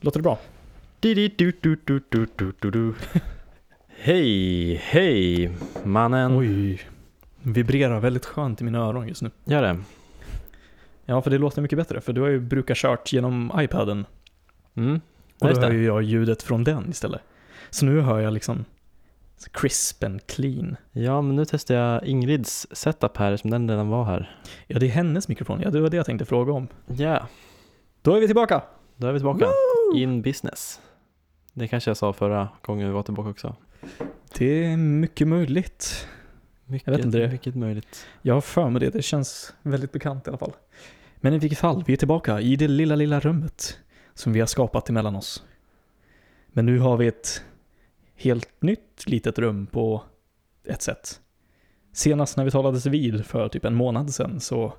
Låter det bra? Hej, hej mannen. Oj. Vibrerar väldigt skönt i mina öron just nu. Gör det? Ja, för det låter mycket bättre. För du har ju brukat kört genom iPaden. Mm. Och då hör ju jag ljudet från den istället. Så nu hör jag liksom crisp and clean. Ja, men nu testar jag Ingrids setup här som den redan var här. Ja, det är hennes mikrofon. Ja, det var det jag tänkte fråga om. Ja, Då är vi tillbaka! då är vi tillbaka. Woo! In business. Det kanske jag sa förra gången vi var tillbaka också. Det är mycket möjligt. Mycket, vet inte det. mycket möjligt. Jag har för mig det. Det känns väldigt bekant i alla fall. Men i vilket fall, vi är tillbaka i det lilla, lilla rummet som vi har skapat emellan oss. Men nu har vi ett helt nytt litet rum på ett sätt. Senast när vi talades vid för typ en månad sedan så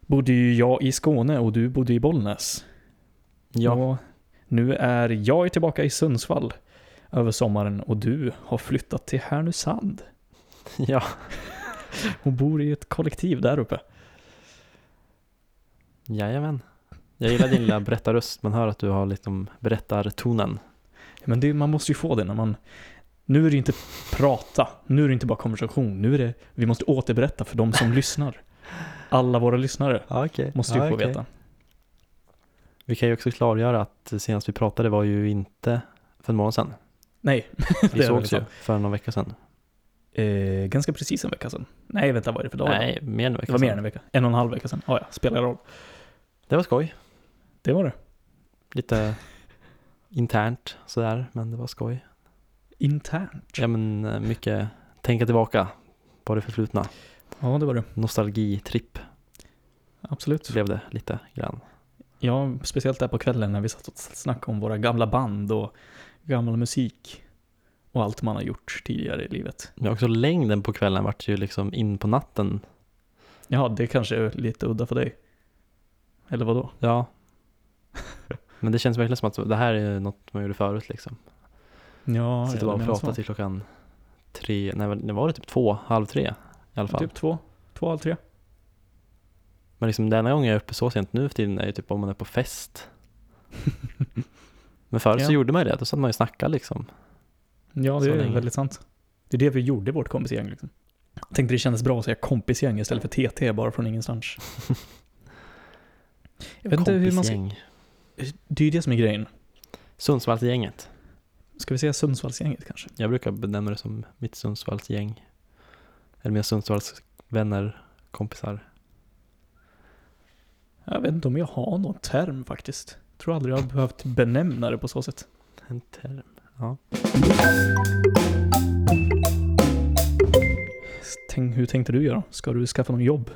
bodde ju jag i Skåne och du bodde i Bollnäs. Ja, Och nu är jag tillbaka i Sundsvall över sommaren och du har flyttat till Härnösand ja. och bor i ett kollektiv där uppe. Jajamän. Jag gillar din lilla berättarröst. Man hör att du har liksom berättartonen. Men det, man måste ju få det när man... Nu är det inte prata, nu är det inte bara konversation, nu är det... Vi måste återberätta för de som lyssnar. Alla våra lyssnare okej. måste ju Ja, få okej. veta. Vi kan ju också klargöra att senast vi pratade var ju inte för en månad sedan. Nej, Vi Det är sågs ju för någon vecka sedan. eh, ganska precis en vecka sedan. Nej, vänta, vad är det för dag? Nej, mer än en vecka det var mer än en vecka. En och en halv vecka sedan. Ah, ja, spelar roll. Det var skoj. Det var det. Lite internt sådär, men det var skoj. Internt. Ja men eh, mycket tänka tillbaka på det förflutna. Ja, det var det. Nostalgitripp Absolut. blev det lite grann. Ja, speciellt där på kvällen när vi satt och snackade om våra gamla band och gammal musik. Och allt man har gjort tidigare i livet. Men också längden på kvällen vart ju liksom in på natten. Ja, det kanske är lite udda för dig. Eller vad då? Ja. Men det känns verkligen som att det här är något man gjorde förut liksom. Ja, Sitta bara och prata så. till klockan tre, nej det var det typ två, halv tre i alla fall. Typ två, två, halv tre. Men liksom den enda gången jag är uppe så sent nu för tiden är ju typ om man är på fest. Men förut så Ja. gjorde man ju det, då satt man ju och snackade liksom. Ja, Så det är länge. väldigt sant. Det är det vi gjorde i vårt kompisgäng liksom. Jag tänkte det kändes bra att säga kompisgäng istället för TT bara från ingenstans. Jag vet inte hur man ska... Det är ju det som är grejen. Sundsvallsgänget. Ska vi säga Sundsvallsgänget kanske? Jag brukar benämna det som mitt Sundsvallsgäng. Eller mina Sundsvallsvänner, kompisar. Jag vet inte om jag har någon term faktiskt. Jag tror aldrig jag har behövt benämna det på så sätt. En term. Ja. Tänk, hur tänkte du göra? Ska du skaffa någon jobb?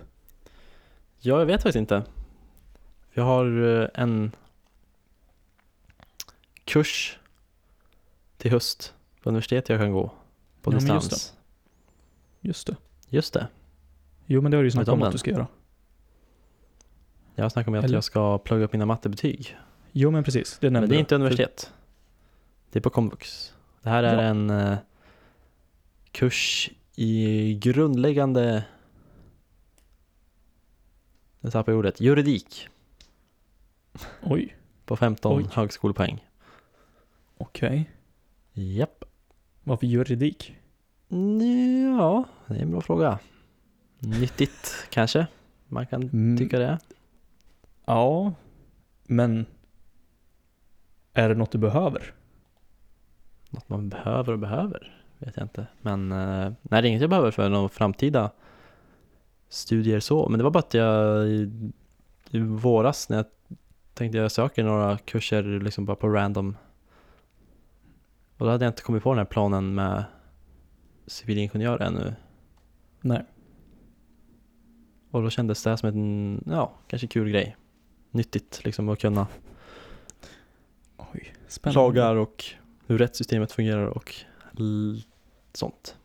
ja, jag vet faktiskt inte. Jag har eh, en kurs till höst på universitet jag kan gå på Ja, men just distans. Just det. Just det. Jo, men det har du ju snackat om att du ska göra. Jag har snackat om att Eller? jag ska plugga upp mina mattebetyg. Jo, men precis. Det nämnde Men det är inte universitet. Det är på komvux. Det här är Ja. en eh, kurs i grundläggande, jag tappar ordet, juridik Oj, på 15 Oj. högskolepoäng. Okej. Japp. Varför juridik? Ja, det är en bra fråga. Nyttigt kanske, man kan Mm, tycka det. Ja, men är det något du behöver? Något man behöver och behöver, vet jag inte. Men eh, nej, det är inget jag behöver för några framtida studier så. Men det var bara att jag i, i våras när jag tänkte jag söker några kurser liksom bara på random. Och då hade jag inte kommit på den här planen med civilingenjör ännu. Nej. Och då kändes det som en, ja, kanske kul grej. Nyttigt liksom att kunna Oj, spännande. lagar och hur rättssystemet fungerar och sånt.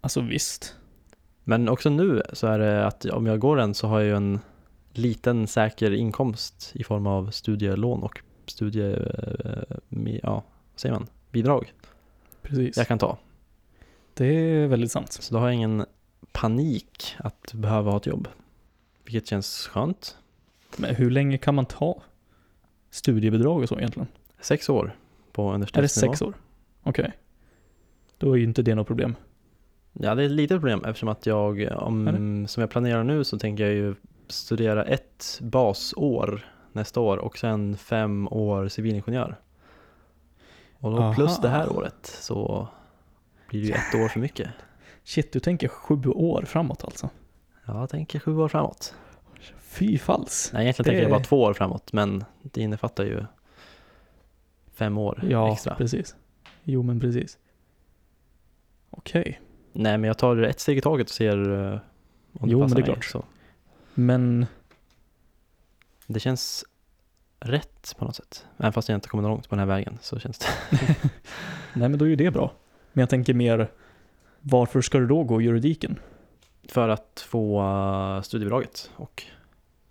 Alltså visst. Men också nu så är det att om jag går den så har jag ju en liten säker inkomst i form av studielån och studie, eh, ja, vad säger man, bidrag Precis. jag kan ta. Det är väldigt sant. Så då har jag ingen panik att behöva ha ett jobb. vilket känns skönt. Men hur länge kan man ta studiebidrag och så egentligen? Sex år på Är det universitetsnivå. sex år? Okej. Då är ju inte det något problem. Ja, det är ett litet problem eftersom att jag, om, som jag planerar nu så tänker jag ju studera ett basår nästa år och sen fem år civilingenjör. Och då Aha. plus det här året så blir det ju ett år för mycket. Shit, du tänker sju år framåt alltså? Ja, jag tänker sju år framåt. Fy falls. Nej, egentligen Det- tänker jag bara två år framåt, men det innefattar ju fem år Ja, extra. precis. Jo, men precis. Okej. Nej, men jag tar ett steg i taget och ser uh, om Jo, det men passar det är mig. klart. Så Men, det känns rätt på något sätt. Även fast jag inte kommer långt på den här vägen så känns det. nej men då är ju det bra. Men jag tänker mer, varför ska du då gå juridiken? För att få uh, studiebidraget och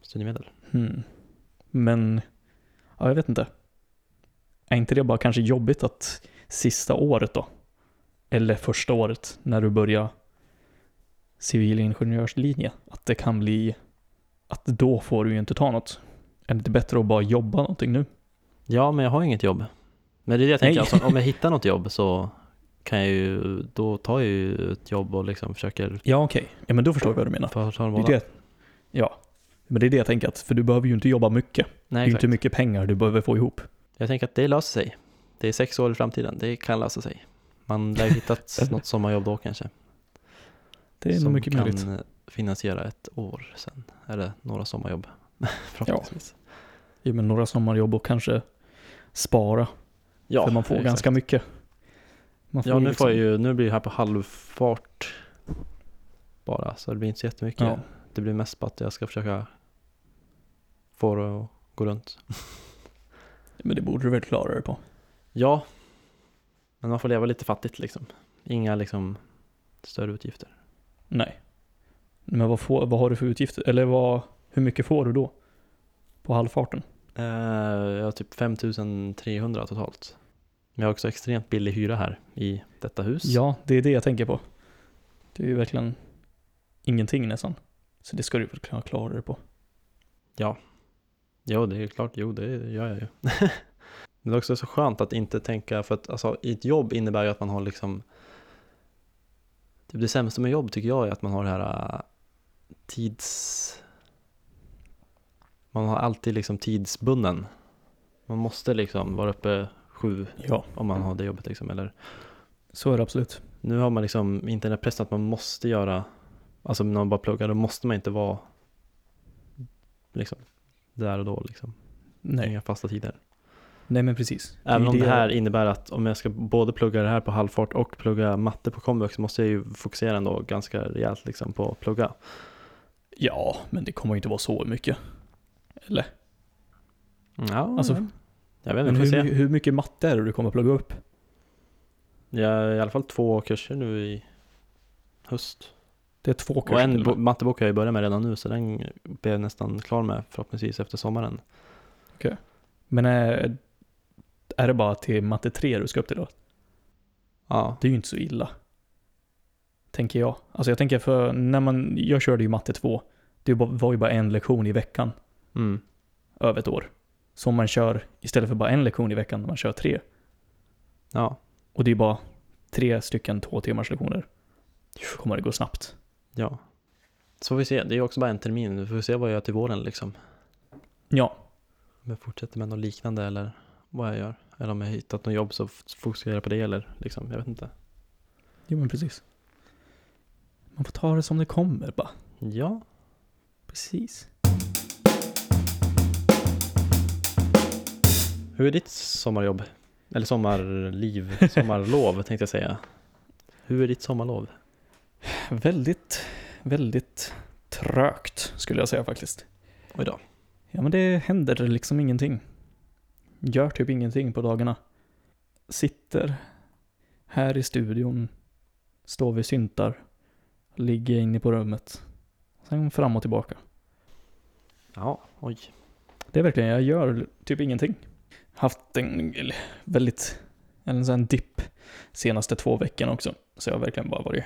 studiemedel. Hmm. Men, ja jag vet inte. Är inte det bara kanske jobbigt att sista året då? Eller första året när du börjar civilingenjörslinje, att det kan bli att då får du ju inte ta något. Är det inte bättre att bara jobba någonting nu? Ja, men jag har inget jobb. Men det är det jag tänker, alltså, om jag hittar något jobb så kan jag ju, då tar jag ju ett jobb och liksom försöker Ja okej, ja men då förstår jag vad du menar. dem Det är det. Ja, men det är det jag tänker att, för du behöver ju inte jobba mycket. det Nej, är ju inte mycket pengar du behöver få ihop. Jag tänker att det löser sig. Det är sex år i framtiden, det kan lösa sig. Man lär ju hittat något sommarjobb då kanske. Det är nog som mycket kan möjligt. eh, finansiera ett år sen. Eller några sommarjobb. Förhoppningsvis. Ja, men några sommarjobb och kanske spara. Ja, för man får exakt. ganska mycket. Man Ja, nu liksom- får jag ju, nu blir det här på halvfart bara, så det blir inte så jättemycket. Ja. Det blir mest på att jag ska försöka få det att gå runt. Men det borde du väl klara dig på. Ja, men man får leva lite fattigt liksom. Inga liksom större utgifter. Nej. Men vad, får, vad har du för utgifter? Eller vad, hur mycket får du då? På halvfarten? Eh, jag har typ 5300 totalt. Men jag har också extremt billig hyra här i detta hus. Ja, det är det jag tänker på. Det är ju verkligen ingenting nästan. Så det ska du väl kunna klara dig på. Ja, jo det är klart, jo det gör jag ju. Men det är också så skönt att inte tänka, för att alltså, i ett jobb innebär ju att man har liksom typ Det sämsta med jobb tycker jag är att man har det här äh, tids... Man har alltid liksom tidsbunden. Man måste liksom vara uppe sju Ja, om man har det jobbet liksom, eller så är det absolut. Nu har man liksom inte den här pressen att man måste göra, alltså när man bara pluggar, då måste man inte vara liksom där och då liksom. Nej, Inga fasta tider. Nej men precis. Även ju om det här innebär att om jag ska både plugga det här på halvfart och plugga matte på komvux så måste jag ju fokusera ändå ganska rejält liksom på att plugga. Ja, men det kommer inte vara så mycket. Eller? Ja, Alltså, jag vet inte, hur, se. hur mycket matte är det du kommer plugga upp? Jag har i alla fall två kurser nu i höst. Det är två kurser Och en till mattebok har jag börjat med redan nu så den blir jag nästan klar med förhoppningsvis efter sommaren. Men är, är det bara till matte 3 du ska upp till då? Ja, Det är ju inte så illa. Tänker jag. Alltså jag tänker för när man, jag körde ju matte 2. Det var ju bara en lektion i veckan mm. över ett år. Som man kör istället för bara en lektion i veckan, man kör tre. ja, Och det är bara tre stycken två timmars lektioner. Då kommer det gå snabbt. ja. Så får vi se, det är också bara en termin, vi får se vad jag gör till våren liksom. Ja, Om jag fortsätter med något liknande eller vad jag gör. Eller om jag hittat något jobb så fokuserar jag på det eller liksom, jag vet inte. jo men precis. Man får ta det som det kommer bara. Ja, Precis. Hur är ditt sommarjobb? Eller sommarliv, sommarlov tänkte jag säga. Hur är ditt sommarlov? Väldigt, väldigt trögt skulle jag säga faktiskt. Oj då. Ja men det händer liksom ingenting. Gör typ ingenting på dagarna. Sitter här i studion, står vid syntar, ligger inne på rummet. Sen fram och tillbaka. Ja, oj. Det är verkligen, jag gör typ ingenting. Haft en väldigt, en sån dipp senaste två veckorna också. Så jag har verkligen bara varit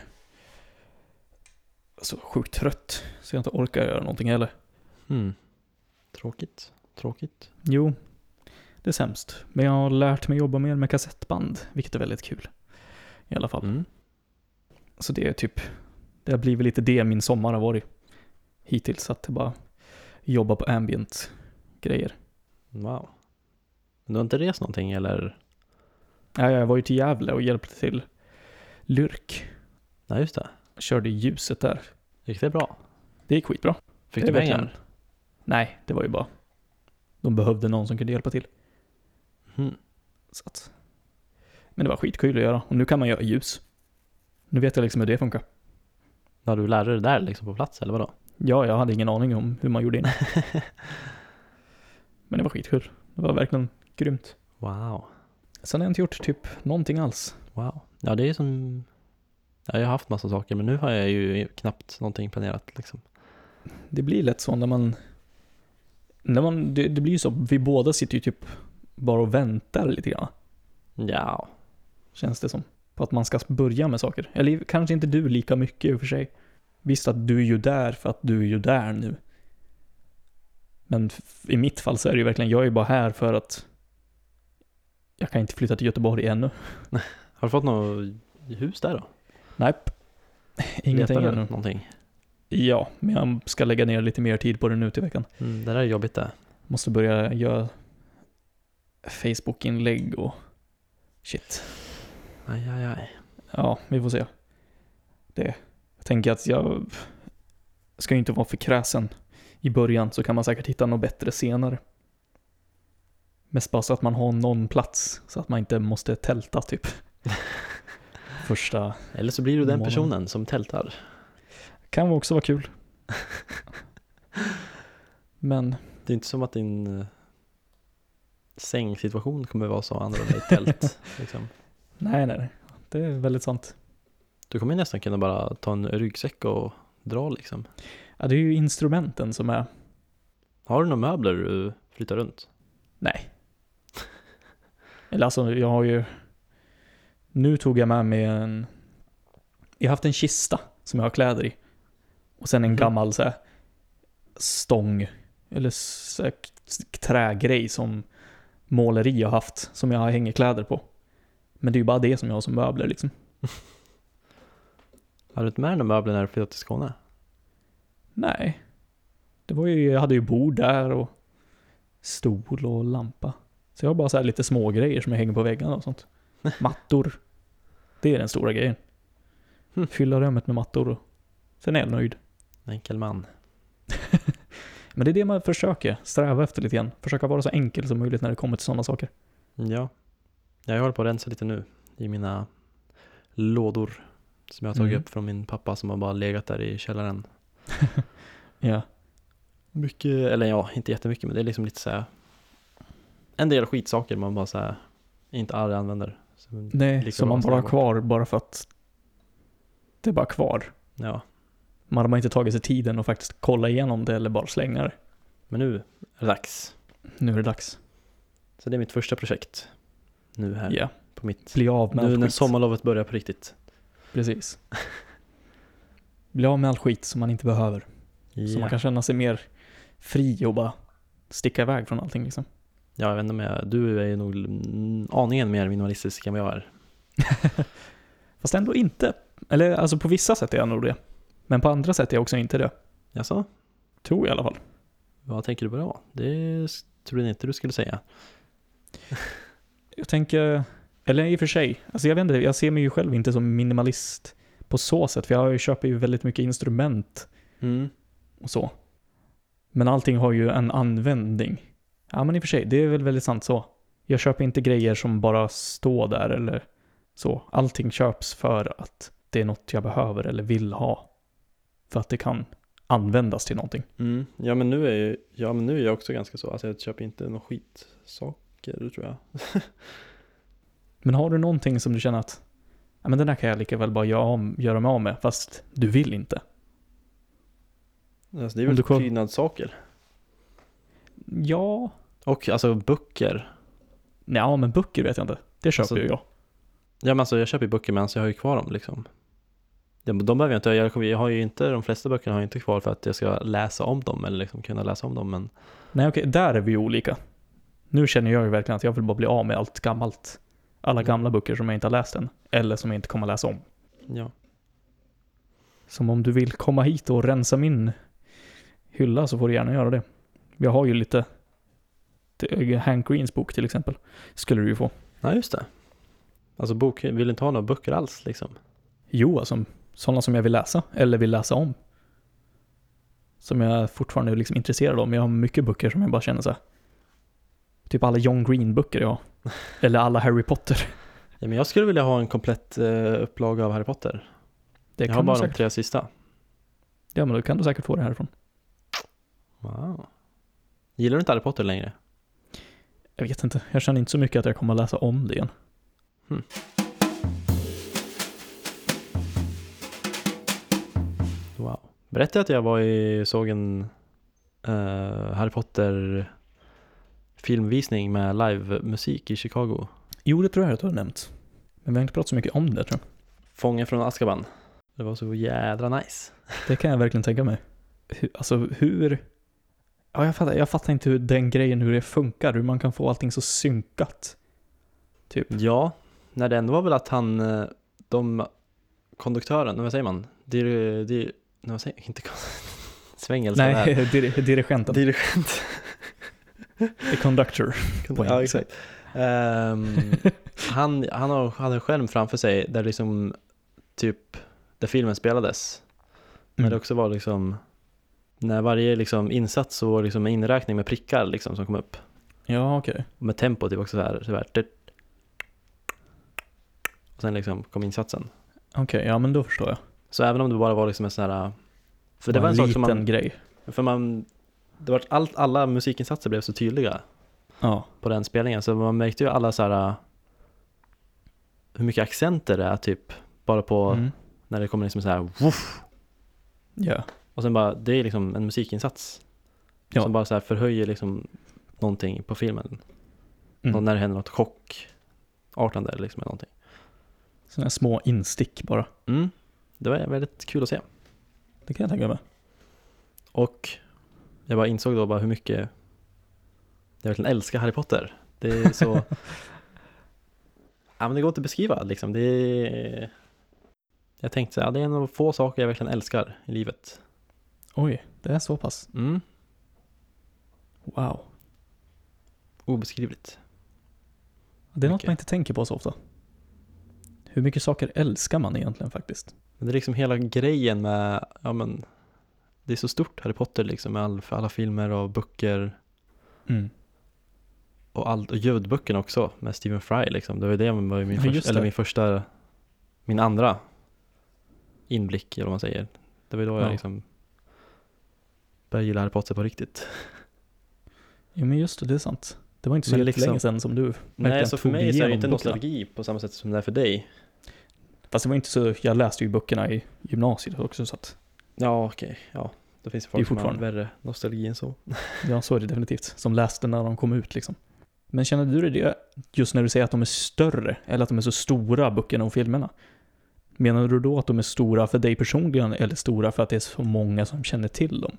så sjukt trött så jag inte orkar göra någonting heller. Mm. Tråkigt. Tråkigt. Jo, det är sämst. Men jag har lärt mig jobba mer med kassettband, vilket är väldigt kul. I alla fall. Mm. Så det är typ, det har blivit lite det min sommar har varit hittills. Att bara jobba på ambient grejer. Wow. Men du har inte rest någonting eller? Ja, jag var ju till Gävle och hjälpte till Lyrk. Nej, just det. Körde ljuset där. Gick det bra? Det gick skitbra. Fick Det du pengar? verkligen- Nej, det var ju bara, de behövde någon som kunde hjälpa till. Mm. Så att, men det var skitkul att göra. Och nu kan man göra ljus. Nu vet jag liksom hur det funkar. Har du lärde dig det där liksom på plats eller vadå? Ja, jag hade ingen aning om hur man gjorde innan. Men det var skitkul. Det var verkligen grymt. Wow. Sen har jag inte gjort typ någonting alls. Wow. Ja, det är som... Ja, jag har haft massa saker men nu har jag ju knappt någonting planerat liksom. Det blir lätt så när man... När man det, det blir ju så, vi båda sitter ju typ bara och väntar lite grann. Ja. Känns det som. På att man ska börja med saker. Eller kanske inte du lika mycket i och för sig. Visst att du är ju där för att du är ju där nu. Men i mitt fall så är det ju verkligen, jag är ju bara här för att jag kan inte flytta till Göteborg ännu. Har du fått något hus där då? Nej, ingenting Letar du ännu. någonting? Ja, men jag ska lägga ner lite mer tid på det nu till veckan. Mm, det där är jobbigt det. Måste börja göra Facebook-inlägg och shit. Aj, aj, aj. Ja, vi får se. Det. Jag tänker att jag ska inte vara för kräsen i början så kan man säkert hitta något bättre senare. Mest bara så att man har någon plats så att man inte måste tälta typ. Första Eller så blir du den Månaden. personen som tältar. kan också vara kul. Men Det är inte som att din eh, sängsituation kommer vara så annorlunda i tält. liksom. nej, nej. Det är väldigt sant. Du kommer nästan kunna bara ta en ryggsäck och dra liksom. Ja, det är ju instrumenten som är, Har du några möbler du flyttar runt? nej. Eller alltså, jag har ju, nu tog jag med mig en, jag har haft en kista som jag har kläder i. Och sen en Mhm. gammal så här, stång, eller så här, trägrej som måleri har haft, som jag hänger kläder på. Men det är ju bara det som jag har som möbler liksom. Har du inte med dig några möbler när du flyttat till Skåne? Nej. Det var ju, jag hade ju bord där och stol och lampa. Så jag har bara så här lite små grejer som jag hänger på väggarna och sånt. Mattor. Det är den stora grejen. Hmm. Fylla rummet med mattor och sen är jag nöjd. Enkel man. Men det är det man försöker sträva efter lite grann. Försöka vara så enkel som möjligt när det kommer till sådana saker. Ja. Jag håller på att rensa lite nu i mina lådor som jag har tagit Mm. upp från min pappa som har bara legat där i källaren. Ja. Mycket, eller ja, inte jättemycket men det är liksom lite så här en del skitsaker man bara så här inte aldrig använder. Så Nej, som man att bara har kvar bara för att det är bara kvar. Ja, Man har inte tagit sig tiden och faktiskt kolla igenom det eller bara slänga det. men nu är det dags. Nu är det dags. Så det är mitt första projekt nu här Ja. på mitt, Bli av med nu när skit. sommarlovet börjar på riktigt. Precis. Bli av med all skit som man inte behöver. Så Ja. man kan känna sig mer fri och bara sticka iväg från allting liksom. Ja, jag vet inte om jag, du är ju nog aningen mer minimalistisk än vad jag är. Fast ändå inte. Eller alltså på vissa sätt är jag nog det. Men på andra sätt är jag också inte det. Jaså? Tror jag i alla fall. Vad tänker du på då? Det tror jag inte du skulle säga. Jag tänker, eller i och för sig, alltså jag vet inte, jag ser mig ju själv inte som minimalist på så sätt. För jag köper ju väldigt mycket instrument Mm. och så. Men allting har ju en användning. Ja men i och för sig, det är väl väldigt sant så. Jag köper inte grejer som bara står där eller så. Allting köps för att det är något jag behöver eller vill ha. För att det kan användas till någonting. Mm. Ja men nu är ju, ja men nu är jag också ganska så, alltså jag köper inte några skitsaker tror jag. Men har du någonting som du känner att ja, men den där kan jag lika väl bara göra, göra mig av med, fast du vill inte? Alltså det är väl prydnadssaker. Ja, Och alltså böcker. ja men böcker vet jag inte. Det köper Alltså- ju jag. Ja men alltså jag köper ju böcker men alltså jag har ju kvar dem liksom. Men de behöver jag inte, jag, jag har ju inte, de flesta böckerna har jag inte kvar för att jag ska läsa om dem eller liksom kunna läsa om dem men Nej okej, där är vi ju olika. Nu känner jag ju verkligen att jag vill bara bli av med allt gammalt. Alla Mm. gamla böcker som jag inte har läst än. Eller som jag inte kommer läsa om. ja. Som om du vill komma hit och rensa min hylla så får du gärna göra det. Jag har ju lite Hank Greens bok till exempel. Skulle du ju få. Ja, just det. Alltså bok, vill du inte ha några böcker alls liksom? Jo, alltså sådana som jag vill läsa eller vill läsa om. Som jag fortfarande är liksom intresserad av. Men jag har mycket böcker som jag bara känner så här. Typ alla John Green-böcker jag har. Eller alla Harry Potter. Ja, men jag skulle vilja ha en komplett uh, upplaga av Harry Potter. Det jag har kan du bara de säkert. tre sista. Ja, men då kan du säkert få det härifrån. Wow. Gillar du inte Harry Potter längre? Jag vet inte. Jag känner inte så mycket att jag kommer att läsa om det igen. Wow. Berättade jag att jag var i, såg en eh, Harry Potter filmvisning med livemusik i Chicago. Jo, det tror jag att du har nämnt. Men vi har inte pratat så mycket om det tror jag. Fången från Azkaban. Det var så jädra nice. Det kan jag verkligen tänka mig. Hur, alltså hur... Ja, jag fattar, jag fattar inte hur den grejen, hur det funkar. Hur man kan få allting så synkat. Typ. Ja, när det ändå var väl att han, eh, de, konduktören, vad säger man? Dir, dir, vad säger jag? Inte där. Nej, dir, dirigenten. Dirigent. The conductor. ja, exakt. Ehm, han, han har, hade en skärm framför sig där liksom, typ, där filmen spelades. Men Mm. det också var liksom, när varje liksom insats så liksom en inräkning med prickar liksom som kom upp. Ja, okej. Och med tempo typ också så här, så här. Och sen liksom kom insatsen. Okej, ja men då förstår jag. Så även om det bara var liksom en sån här, för det var en sak som liten man, grej. för man, det var allt, alla musikinsatser blev så tydliga Ja. på den spelningen så man märkte ju alla så här hur mycket accenter det är typ bara på Mm. när det kommer liksom så här woof, Ja. Och sen bara det är liksom en musikinsats Ja. som bara så här förhöjer liksom någonting på filmen Mm. och när det händer något chockartande liksom eller någonting Sådana små instick bara. mm. det var väldigt kul att se Det kan jag tänka mig. och jag bara insåg då bara hur mycket jag verkligen älskar Harry Potter det är så ja men det går inte att beskriva liksom det är jag tänkte så här, det är en av få saker jag verkligen älskar i livet Oj, det är så pass. mm. Wow. obeskrivligt Det är något Mycket. man inte tänker på så ofta. Hur mycket saker älskar man egentligen faktiskt? Men det är liksom hela grejen med, ja men Det är så stort Harry Potter liksom med all, för alla filmer och böcker Mm. och, allt, och ljudböckerna också med Stephen Fry liksom Det var ju det som var min, Ja, första, eller min första, min andra inblick eller vad man säger Det var ju då Ja. jag liksom började gilla Harry Potter på riktigt Jo men just det, det är sant. Det var inte så liksom, länge sedan som du Nej så för mig så är det inte nostalgi på samma sätt som det är för dig Fast det var inte så, jag läste ju böckerna i gymnasiet också så att, Ja okej, ja Det finns Det folk som har fortfarande- värre nostalgi än så ja så är det definitivt. Som läste när de kom ut liksom. Men känner du det just när du säger att de är större, eller att de är så stora böckerna och filmerna? Menar du då att de är stora för dig personligen, eller stora för att det är så många som känner till dem?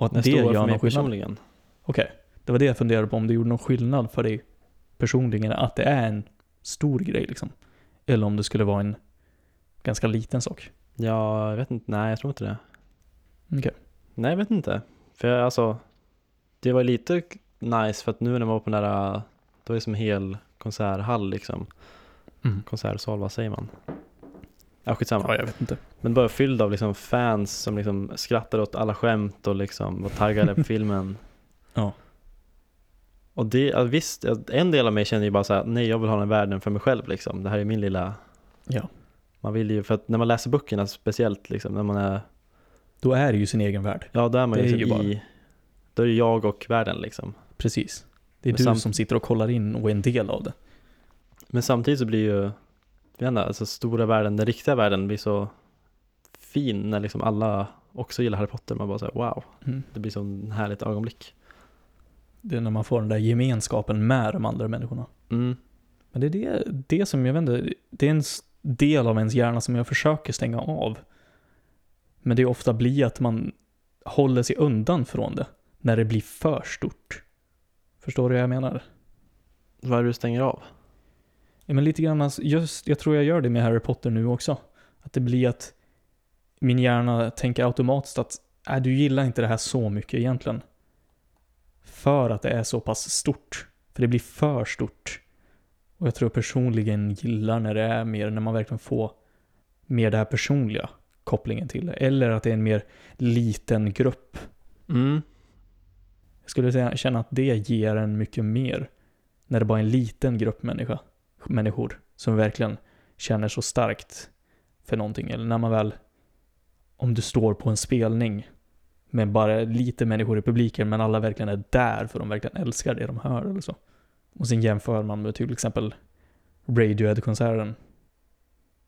Och att Den det gör någon skillnad? Okej, det var det jag funderade på, om det gjorde någon skillnad för dig personligen, att det är en stor grej liksom. Eller om det skulle vara en ganska liten sak. Ja, jag vet inte, nej jag tror inte det Okej. Nej, jag vet inte. För jag, alltså, det var lite nice för att nu när man var på den där, då är det som en hel konserthall liksom. Mm. Konsertsal, vad säger man? Ja, skitsamma. Ja, jag vet inte. Men bara fylld av liksom fans som liksom skrattade åt alla skämt och liksom var taggade på filmen. Ja. Och det, ja, visst, en del av mig känner ju bara så här, nej jag vill ha den världen för mig själv liksom. Det här är min lilla, Ja. man vill ju, för att när man läser böckerna speciellt liksom, när man är, Då är det ju sin egen värld. ja då är man Det är ju, ju liksom i, då är det jag och världen liksom. Precis. Det är Men du samt- som sitter och kollar in och är en del av det. Men samtidigt så blir ju, inte, alltså stora världen, den riktiga världen blir så fin när liksom alla också gillar Harry Potter. Man bara säger wow, Mm. det blir så en härligt ögonblick. Det är när man får den där gemenskapen med de andra människorna. Mm. Men det är det, det som jag inte, det är en del av ens hjärna som jag försöker stänga av. Men det är ofta blir att man håller sig undan från det när det blir för stort. Förstår du vad jag menar? Vad är det du stänger av? Ja, men lite grann, just, jag tror jag gör det med Harry Potter nu också. Att det blir att min hjärna tänker automatiskt att äh, du gillar inte det här så mycket egentligen. För att det är så pass stort. För det blir för stort. Och jag tror personligen gillar när det är mer, när man verkligen får mer det här personliga kopplingen till det. Eller att det är en mer liten grupp. Mm. Jag skulle säga, känna att det ger en mycket mer. När det bara är en liten grupp människa, människor som verkligen känner så starkt för någonting. Eller när man väl, om du står på en spelning med bara lite människor i publiken men alla verkligen är där för de verkligen älskar det de hör eller så. Och sen jämför man med till exempel Radiohead-konserten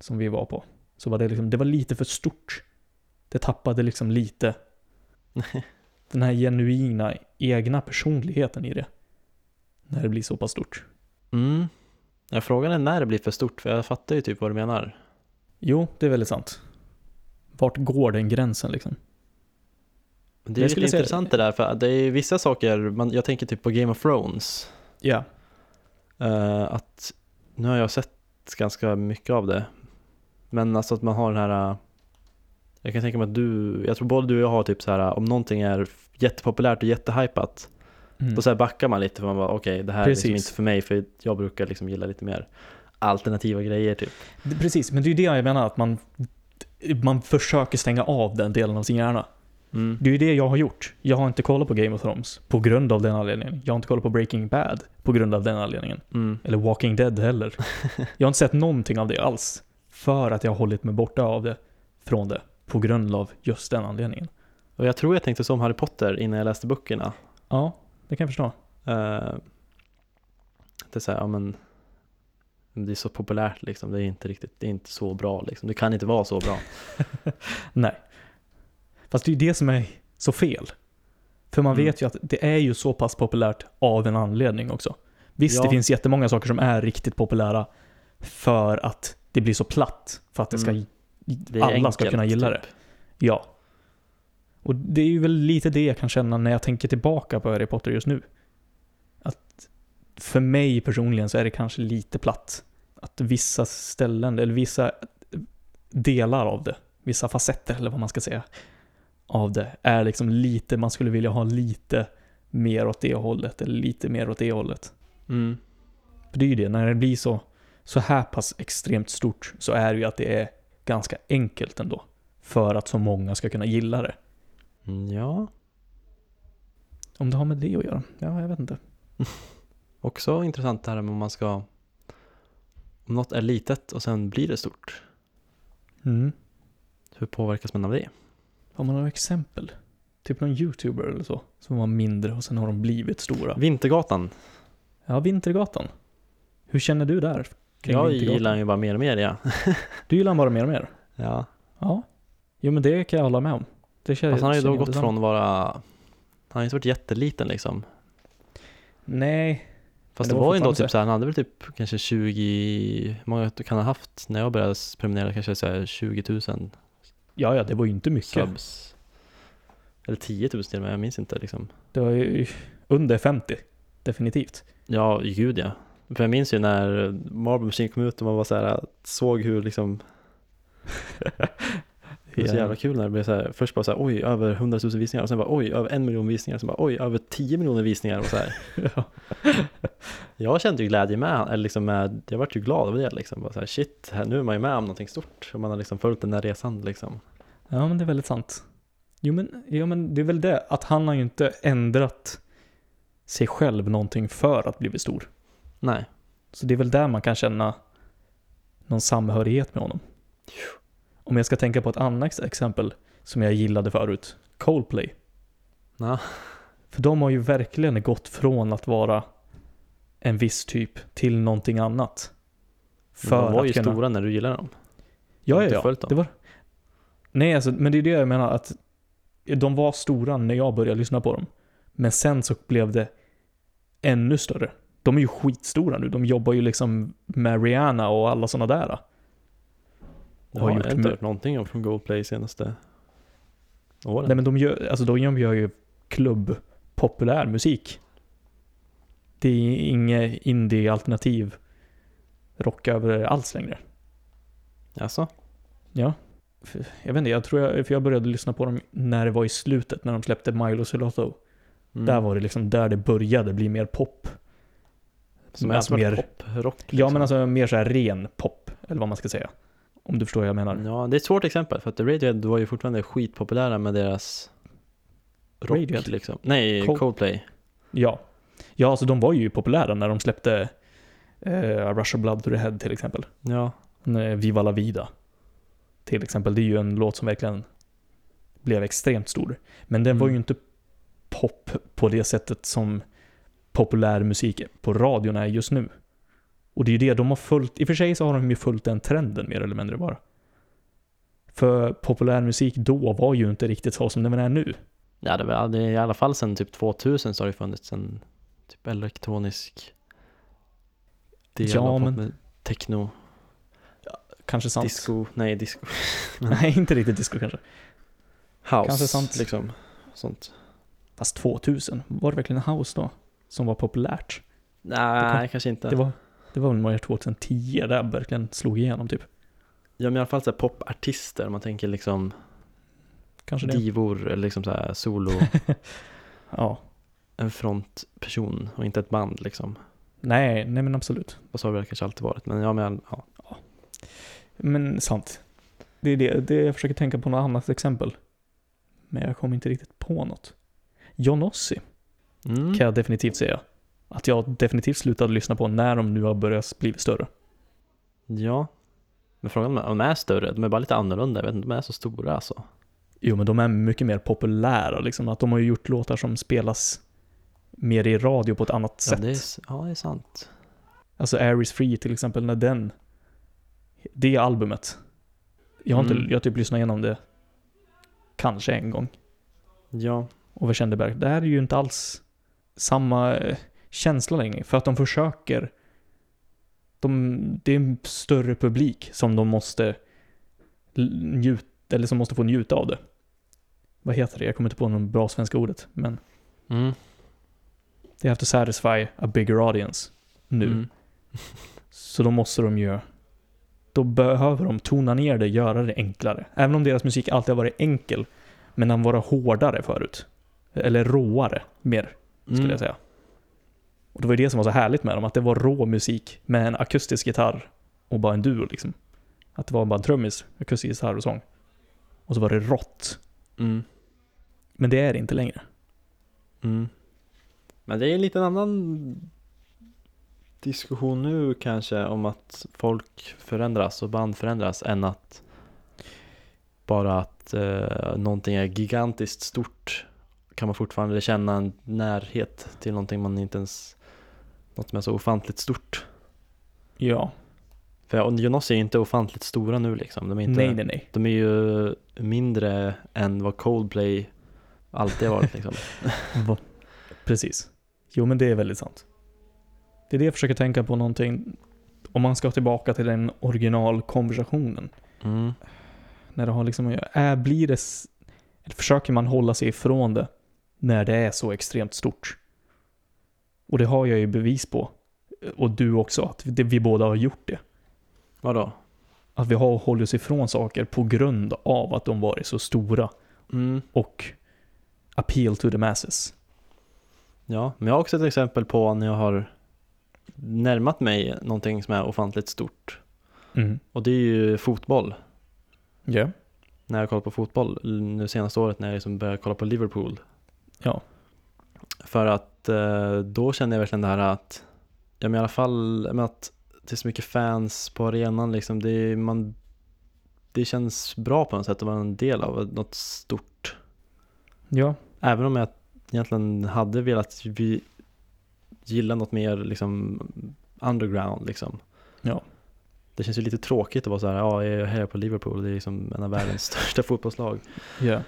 som vi var på. Så var det liksom, det var lite för stort. Det tappade liksom lite den här genuina egna personligheten i det. När det blir så pass stort. Mm. Ja, frågan är när det blir för stort, för jag fattar ju typ vad du menar. Jo, det är väldigt sant. Vart går den gränsen liksom? Det Jag är skulle lite intressant det där, för det är vissa saker, man, jag tänker typ på Game of Thrones. Ja. Eh, att nu har jag sett ganska mycket av det. Men alltså att man har den här eh, Jag kan tänka mig att du, jag tror både du och jag har typ så här om någonting är jättepopulärt och jättehypat Mm. Då så här backar man lite för man bara okej det här är liksom Precis. inte för mig för jag brukar liksom gilla lite mer alternativa grejer typ. Precis, men det är ju det jag menar att man, man försöker stänga av den delen av sin hjärna. Mm. Det är ju det jag har gjort. Jag har inte kollat på Game of Thrones på grund av den anledningen. Jag har inte kollat på Breaking Bad på grund av den anledningen. Mm. Eller Walking Dead heller. Jag har inte sett någonting av det alls. För att jag har hållit mig borta av det, från det, på grund av just den anledningen. Och jag tror jag tänkte som Harry Potter innan jag läste böckerna. Ja, det kan jag förstå. Eh, det är så här, ja men det är så populärt liksom, det är inte riktigt, det är inte så bra liksom. Det kan inte vara så bra. Nej. Fast det är ju det som är så fel. För man Mm. vet ju att det är ju så pass populärt av en anledning också. Visst, Ja. det finns jättemånga saker som är riktigt populära för att det blir så platt. För att det ska, Mm. Alla ska kunna gilla typ. det. Ja. Och det är ju väl lite det jag kan känna när jag tänker tillbaka på Harry Potter just nu. Att för mig personligen så är det kanske lite platt. Att vissa ställen, eller vissa delar av det, vissa facetter eller vad man ska säga, av det är liksom lite, man skulle vilja ha lite mer åt det hållet, eller lite mer åt det hållet. Mm. För det är ju det, när det blir så, så här pass extremt stort så är det ju att det är ganska enkelt ändå. För att så många ska kunna gilla det. Mm, Ja, Om det har med det att göra? Ja, jag vet inte. också intressant det här med om man ska Om något är litet och sen blir det stort Mm. Hur påverkas man av det? Har man några exempel? Typ någon youtuber eller så, som var mindre och sen har de blivit stora. Vintergatan Ja, Vintergatan. Hur känner du där? Jag gillar ju bara mer och mer ja Du gillar bara mer och mer? Ja, Ja. Jo men det kan jag hålla med om. Det känns, fast han har ju då gått från att vara Han har ju inte varit jätteliten liksom Nej. Fast det det var var ju ändå typ såhär, han hade väl typ kanske 20 Hur många kan ha haft när jag började prenumerera? Kanske såhär 20 000 Ja, ja, det var ju inte mycket. subs Eller 10 000 till och med, jag minns inte liksom Det var ju under 50. Definitivt. Ja, gud ja. För jag minns ju när Marble Machine kom ut och man var så här, såg hur liksom Det var så jävla kul när det blev så här, först bara så här, oj, över 100 000 visningar och sen bara oj, över en miljon visningar och sen bara oj, över 10 miljoner visningar och så här. ja. Jag kände ju glädje med, eller liksom med, jag vart ju glad över det liksom. Bara så här, shit, här, nu är man ju med om någonting stort och man har liksom följt den här resan liksom. ja, men det är väldigt sant. Jo men, ja, men det är väl det, att han har ju inte ändrat sig själv någonting för att bli stor. Nej, Så det är väl där man kan känna någon samhörighet med honom. Om jag ska tänka på ett annat exempel som jag gillade förut, Coldplay. Ja. För de har ju verkligen gått från att vara en viss typ till någonting annat. för de var ju kunna... stora när du gillade dem. Ja, ja, ja. Det var... Nej, alltså, men det är det jag menar att de var stora när jag började lyssna på dem. Men sen så blev det ännu större. De är ju skitstora nu. De jobbar ju liksom med Rihanna och alla sådana där. Jag har har gjort inte hört någonting om från Goldplay senaste. åren. Nej men de gör, alltså de gör ju klubb populär musik. Det är inget indie-alternativ rock över alls längre. Alltså? Ja. Jag vet inte, jag tror jag, för jag började lyssna på dem när det var i slutet, när de släppte Milo Celotto. Mm. Där var det liksom där det började bli mer pop. Som är alltså mer- pop, rock. Ja liksom. men alltså mer så här ren pop, eller vad man ska säga. Om du förstår vad jag menar. Ja, det är ett svårt exempel för att Radiohead var ju fortfarande skitpopulära med deras rock Radiohead? liksom. Nej, Cold- Coldplay. Ja. Ja, alltså de var ju populära när de släppte eh, Russia Blood to the Head till exempel. Ja, Viva la vida. Till exempel. Det är ju en låt som verkligen blev extremt stor. Men den var Mm. ju inte pop på det sättet som populär musik på radion är just nu. Och det är ju det de har följt. I och för sig så har de ju följt den trenden mer eller mindre bara. För populär musik då var ju inte riktigt så som den är nu. ja det, var, det i alla fall sedan typ 2000 så har det funnits en typ elektronisk del Ja, men- med techno, Kanske sant. disco, nej disco, Nej, inte riktigt disco kanske. house Kanske sant. liksom. Sånt. Fast 2000, var det verkligen house då? Som var populärt? Nej, kanske inte. Det var, det var väl mer 2010 där verkligen slog igenom typ. Ja men i alla fall så popartister, man tänker liksom Kanske det. divor eller liksom så här solo, Ja. en frontperson och inte ett band liksom. Nej, nej men absolut. Och så har det kanske alltid varit, men ja men ja. Men sant. Det är det, det jag försöker tänka på något annat exempel. Men jag kommer inte riktigt på något. John Ossie Mm. kan jag definitivt säga. Att jag definitivt slutade lyssna på när de nu har börjat bli större. Ja. Men frågan är om de är större, de är bara lite annorlunda, jag vet inte de är så stora alltså. Jo, men de är mycket mer populära liksom. Att de har ju gjort låtar som spelas mer i radio på ett annat Ja sätt. det, är, ja det är sant. Alltså Air is Free till exempel, när den, det albumet. Jag har, inte, Mm. jag har typ lyssnat igenom det kanske en gång. Ja. Och vi kände bara, det här är ju inte alls samma eh, känsla längre. För att de försöker, de, det är en större publik som de måste njuta, eller som måste få njuta av det. Vad heter det? Jag kommer inte på något bra svenska ordet, men Mm. they have to satisfy a bigger audience nu. Mm. Så då måste de ju, då behöver de tona ner det, göra det enklare. Även om deras musik alltid har varit enkel, men den var hårdare förut. Eller råare, mer, skulle Mm. jag säga. Och det var ju det som var så härligt med dem, att det var rå musik med en akustisk gitarr och bara en duo liksom. Att det var bara en trummis, akustisk gitarr och sång. Och så var det rått. Mm. Men det är det inte längre. Mm. Men det är en liten annan diskussion nu kanske om att folk förändras och band förändras än att bara att eh, någonting är gigantiskt stort kan man fortfarande känna en närhet till någonting man inte ens något som är så ofantligt stort. Ja. För Jonas är ju inte ofantligt stora nu liksom. De är, inte, Nej, nej, nej. De är ju mindre än vad Coldplay alltid har varit liksom. Precis. Jo, men det är väldigt sant. Det är det jag försöker tänka på någonting, om man ska tillbaka till den originalkonversationen. Mm. När det har liksom, är, blir det, eller försöker man hålla sig ifrån det när det är så extremt stort? Och det har jag ju bevis på. Och du också, att vi båda har gjort det. Vadå? Att vi har hållit oss ifrån saker på grund av att de varit så stora Mm. och appeal to the masses. Ja, men jag har också ett exempel på när jag har närmat mig någonting som är ofantligt stort. Mm. Och det är ju fotboll. Ja. När jag kollar på fotboll nu senaste året när jag liksom började kolla på Liverpool. Ja. För att eh, då kände jag verkligen det här att, ja men i alla fall, men att det är så mycket fans på arenan liksom. Det, man, det känns bra på något sätt att vara en del av något stort. Ja. Även om jag egentligen hade velat vi gilla något mer liksom underground liksom. Ja. Det känns ju lite tråkigt att vara så här, ja jag är här på Liverpool, det är liksom en av världens största fotbollslag. Ja.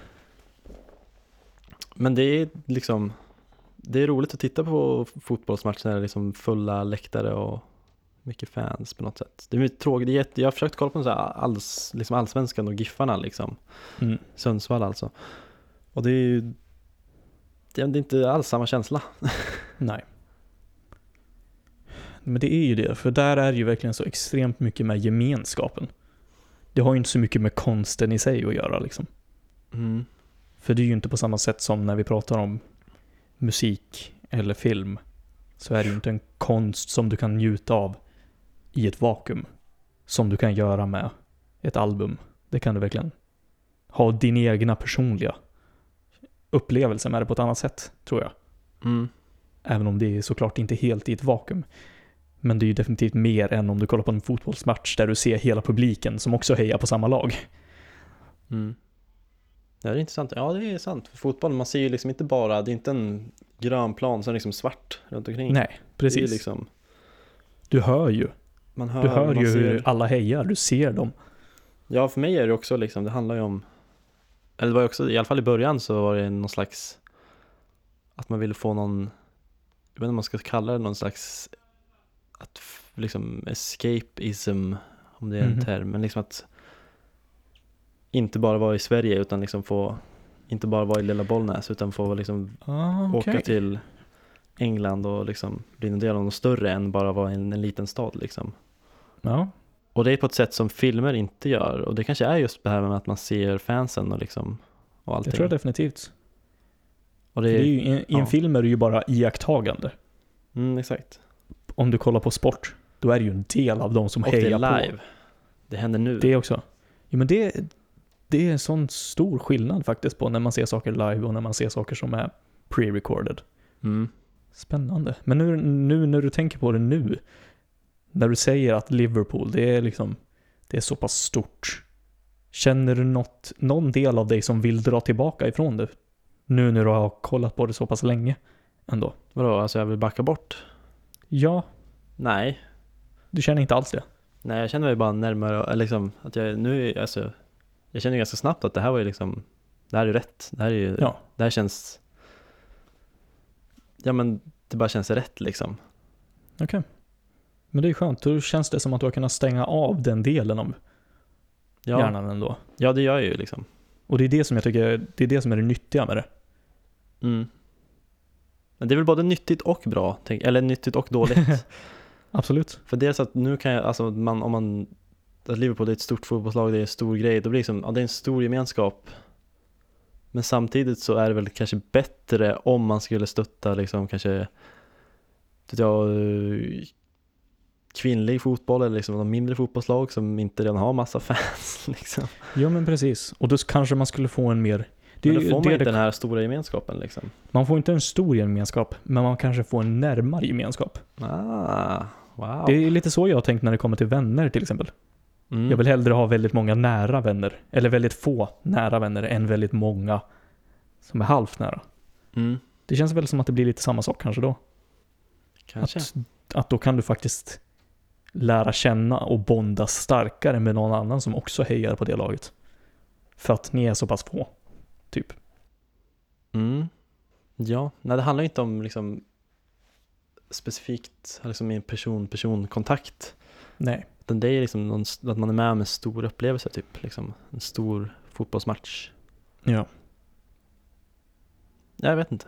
Men det är liksom, det är roligt att titta på fotbollsmatcher när det är liksom fulla läktare och mycket fans på något sätt. Det är mycket tråkigt, det är jätte, jag har försökt kolla på så här alls, liksom allsvenskan och Giffarna liksom, Mm. Sundsvall alltså. Och det är ju det är inte alls samma känsla. Nej. Men det är ju det, för där är ju verkligen så extremt mycket med gemenskapen. Det har ju inte så mycket med konsten i sig att göra liksom. Mm. För det är ju inte på samma sätt som när vi pratar om musik eller film. Så är det ju inte en konst som du kan njuta av i ett vakuum. Som du kan göra med ett album. Det kan du verkligen ha din egna personliga upplevelse med det på ett annat sätt, tror jag. Mm. Även om det är såklart inte helt i ett vakuum. Men det är ju definitivt mer än om du kollar på en fotbollsmatch där du ser hela publiken som också hejar på samma lag. Mm. Ja, det är intressant. Ja, det är sant. För fotboll, man ser ju liksom inte bara, det är inte en grön plan som är liksom svart runt omkring. Nej, precis. liksom, Du hör ju. man hör, Du hör man ju ser. hur alla hejar, du ser dem. Ja, för mig är det också liksom, det handlar ju om, eller det var också, i alla fall i början så var det någon slags, att man ville få någon, jag vet inte om man ska kalla det någon slags, att liksom escapism, om det är en Mhm. term, men liksom att inte bara vara i Sverige utan liksom få, inte bara vara i lilla Bollnäs utan få liksom Ah, åka till England och liksom bli en del av något större än bara vara i en, en liten stad liksom. Ja, Och det är på ett sätt som filmer inte gör och det kanske är just det här med att man ser fansen och liksom och allting. det tror jag definitivt. och Det det är är, ju, I i ja. en film är det ju bara iakttagande. mm, exakt. Om du kollar på sport, då är det ju en del av de som Och det hejar är på. live. Det händer nu. Det också. Jo men det, det är en sån stor skillnad faktiskt på när man ser saker live och när man ser saker som är pre-recorded. Mm. Spännande. Men nu, nu när du tänker på det nu, när du säger att Liverpool, det är liksom, det är så pass stort. Känner du något, någon del av dig som vill dra tillbaka ifrån det? Nu när du har kollat på det så pass länge ändå. Vadå, alltså jag vill backa bort? Ja, Nej. du känner inte alls det. Nej, jag känner mig bara närmare, liksom att jag nu, alltså jag känner ju ganska snabbt att det här var ju liksom, det här är rätt. Det här är ju, Ja. det här känns, ja men det bara känns rätt liksom. Okej. Men det är skönt, då känns det som att du har kunnat stänga av den delen av Ja, hjärnan ändå. ja det gör jag ju liksom. Och det är det som jag tycker, det är det som är det nyttiga med det. Mm. Men det är väl både nyttigt och bra, eller nyttigt och dåligt. Absolut. För dels att nu kan jag, alltså man, om man, att Liverpool är ett stort fotbollslag, det är en stor grej, då blir det liksom, ja det är en stor gemenskap. Men samtidigt så är det väl kanske bättre om man skulle stötta liksom kanske, jag, kvinnlig fotboll eller liksom någon mindre fotbollslag som inte redan har massa fans liksom. Ja men precis. Och då kanske man skulle få en mer... Det Men då får man det inte det- den här stora gemenskapen liksom. Man får inte en stor gemenskap, men man kanske får en närmare gemenskap. Ah, wow. Det är lite så jag har tänkt när det kommer till vänner till exempel. Mm. Jag vill hellre ha väldigt många nära vänner, eller väldigt få nära vänner, än väldigt många som är halvt nära. Mm. Det känns väl som att det blir lite samma sak kanske då. Kanske. Att, att då kan du faktiskt lära känna och bonda starkare med någon annan som också hejar på det laget. För att ni är så pass få, typ. Mm. Ja, nej det handlar inte om liksom specifikt liksom i en person-person-kontakt. Nej. Utan det är liksom någon, att man är med om en stor upplevelse typ, liksom en stor fotbollsmatch. Ja. Jag vet inte.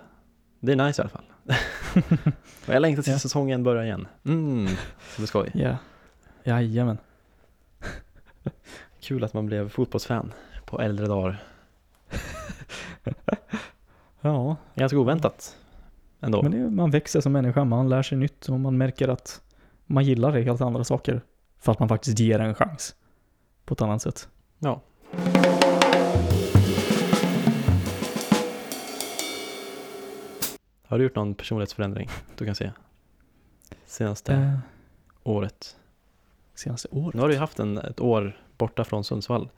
Det är nice i alla fall. Och jag längtar tills Ja. säsongen börjar igen. Mm, så det skoj. Ja. Jajamän. Kul att man blev fotbollsfan på äldre dagar. Ja, Ganska oväntat ändå. men det, man växer som människa, man lär sig nytt och man märker att man gillar helt andra saker. För att man faktiskt ger en chans. På ett annat sätt. Ja. Har du gjort någon personlighetsförändring du kan se? Senaste Eh, året? senaste året? Nu har du ju haft en, ett år borta från Sundsvall.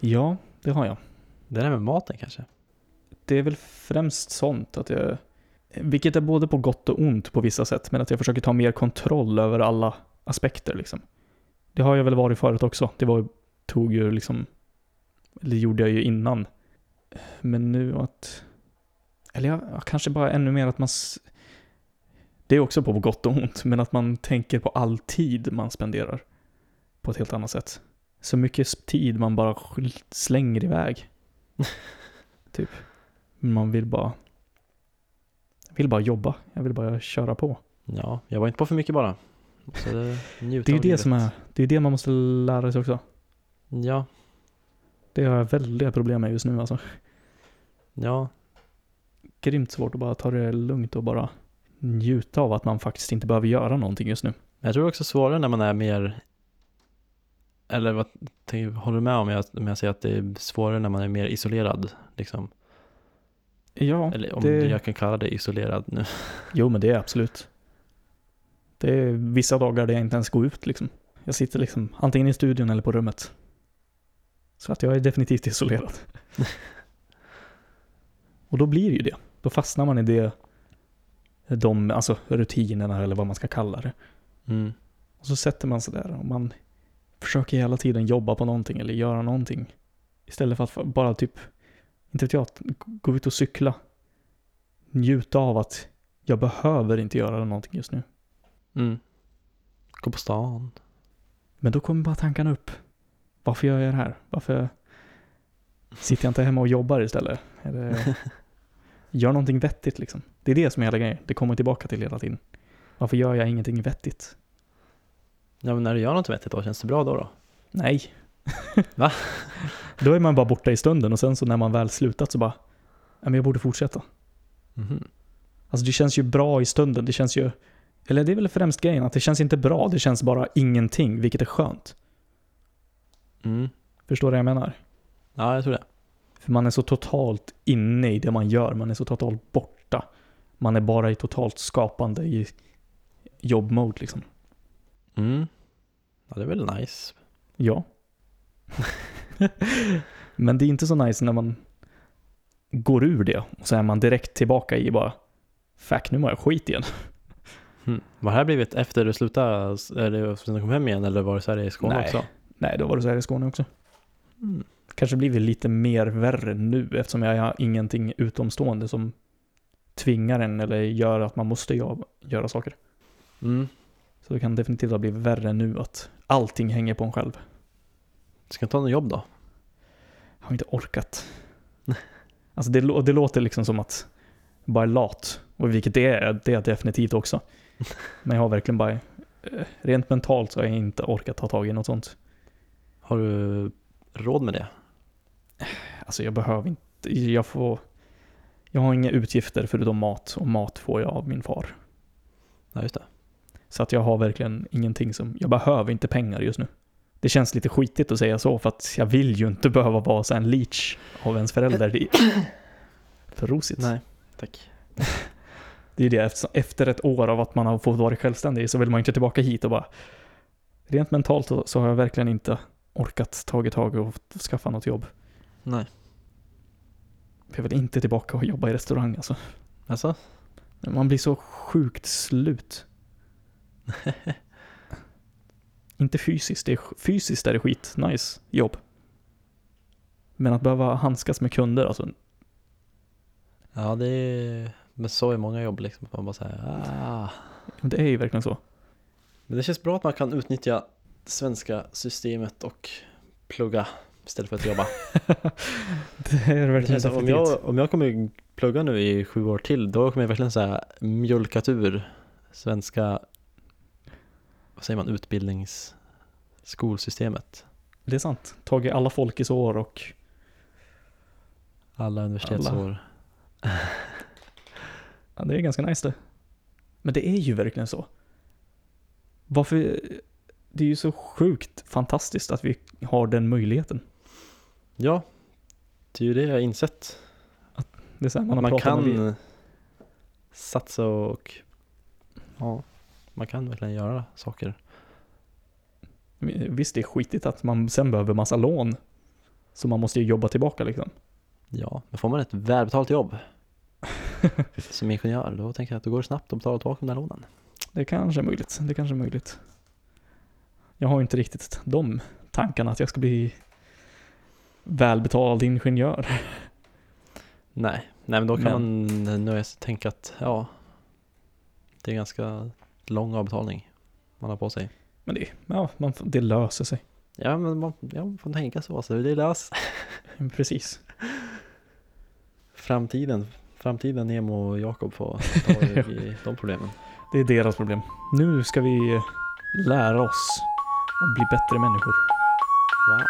Ja, det har jag. Det där med maten kanske? Det är väl främst sånt att jag, vilket är både på gott och ont på vissa sätt, men att jag försöker ta mer kontroll över alla aspekter liksom. Det har jag väl varit förut också. Det var, tog ju liksom, eller det gjorde jag ju innan. Men nu att, eller jag, kanske bara ännu mer att man, det är också på gott och ont, men att man tänker på all tid man spenderar på ett helt annat sätt. Så mycket tid man bara slänger iväg. typ. Man vill bara, jag vill bara jobba. Jag vill bara köra på. Ja, jag var inte på för mycket bara. Så det, njuta Det är ju det livet. som är, det är det man måste lära sig också. Ja, Det har jag väldiga problem med just nu alltså. ja, Grymt svårt att bara ta det lugnt och bara njuta av att man faktiskt inte behöver göra någonting just nu. Jag tror också svårare när man är mer Eller vad, håller du med om jag, om jag säger att det är svårare när man är mer isolerad liksom? Ja, Eller om det- jag kan kalla det isolerad nu jo men det är absolut. Det är vissa dagar där jag inte ens går ut liksom. Jag sitter liksom antingen i studion eller på rummet. Så att jag är definitivt isolerad. och då blir det ju det. Då fastnar man i det, de, alltså rutinerna eller vad man ska kalla det. mm. Och så sätter man sig där och man försöker hela tiden jobba på någonting eller göra någonting. Istället för att bara typ, inte vet jag, gå ut och cykla. Njuta av att jag behöver inte göra någonting just nu. Mm. Gå på stan Men då kommer bara tankarna upp. Varför gör jag det här? Varför sitter jag inte hemma och jobbar istället? Eller gör någonting vettigt liksom. Det är det som är hela grejen. Det kommer tillbaka till hela tiden. Varför gör jag ingenting vettigt? Ja men när du gör något vettigt då, känns det bra då då? Nej. Va? Då är man bara borta i stunden och sen så när man väl slutat så bara, ja men jag borde fortsätta. Mhm. Alltså det känns ju bra i stunden, det känns ju, eller det är väl främst grejen att det känns inte bra, det känns bara ingenting, vilket är skönt. Mm. Förstår du vad jag menar? Ja, jag tror det För man är så totalt inne i det man gör, man är så totalt borta. Man är bara i totalt skapande i jobbmode liksom. mm. Ja, det är väl nice Ja. Men det är inte så nice när man går ur det och så är man direkt tillbaka i bara Fuck, nu mår jag skit igen. Mm. Vad har det blivit efter du slutade, eller du kom hem igen eller var det så här i Skåne Nej. också? Nej, då var det så här i Skåne också. Mm. Kanske blivit lite mer värre nu eftersom jag har ingenting utomstående som tvingar en eller gör att man måste göra, saker. Mm. Så det kan definitivt ha blivit värre nu att allting hänger på en själv. Ska jag ta något jobb då? Jag har inte orkat. Alltså det, det låter liksom som att bara lat. Och vilket det är, det är definitivt också. Men jag har verkligen bara, eh, rent mentalt så har jag inte orkat ta tag i något sånt. Har du råd med det? Alltså jag behöver inte, jag får, jag har inga utgifter förutom mat och mat får jag av min far. Ja, just det. Så att jag har verkligen ingenting som, jag behöver inte pengar just nu. Det känns lite skitigt att säga så för att jag vill ju inte behöva vara så en leech av ens förälder. Det är för rosigt. Nej, tack. Det är det, efter, ett år av att man har fått vara självständig så vill man inte tillbaka hit och bara Rent mentalt så, så har jag verkligen inte orkat tagit tag och skaffa något jobb. Nej. Jag vill inte tillbaka och jobba i restaurang alltså. Alltså? Man blir så sjukt slut. inte fysiskt, det är, fysiskt är det skit, nice jobb. Men att behöva handskas med kunder, alltså, Ja, det är, men så är många jobb liksom. att Man bara säger ah. det är ju verkligen så. Men det känns bra att man kan utnyttja det svenska systemet och plugga istället för att jobba. det är Det verkligen känns som om, jag, om jag kommer plugga nu i sju år till, då kommer jag verkligen här mjölkat ur svenska, vad säger man, utbildningsskolsystemet. Det är sant. Tagit alla folkisår och Alla universitetsår. Ja, det är ganska nice det. Men det är ju verkligen så. Varför? Det är ju så sjukt fantastiskt att vi har den möjligheten. Ja, det är ju det jag har insett. Det är så man Man, kan satsa och ja, man kan verkligen göra saker. Visst, det är skitigt att man sen behöver massa lån. Så man måste ju jobba tillbaka liksom. Ja, men får man ett välbetalt jobb som ingenjör, då tänker jag att då går det snabbt att betala tillbaka de där lånen. Det kanske är möjligt. Det kanske är möjligt. Jag har inte riktigt de tankarna att jag ska bli välbetald ingenjör. Nej, nej men då kan Men- man nöja sig tänka att ja, det är ganska lång avbetalning man har på sig. Men det, ja, man, det löser sig. Ja, men man, ja, man får tänka så, så det lös. Precis. framtiden, framtiden Nemo och Jakob får ta tag i de problemen. Det är deras problem. Nu ska vi lära oss att bli bättre människor. Wow.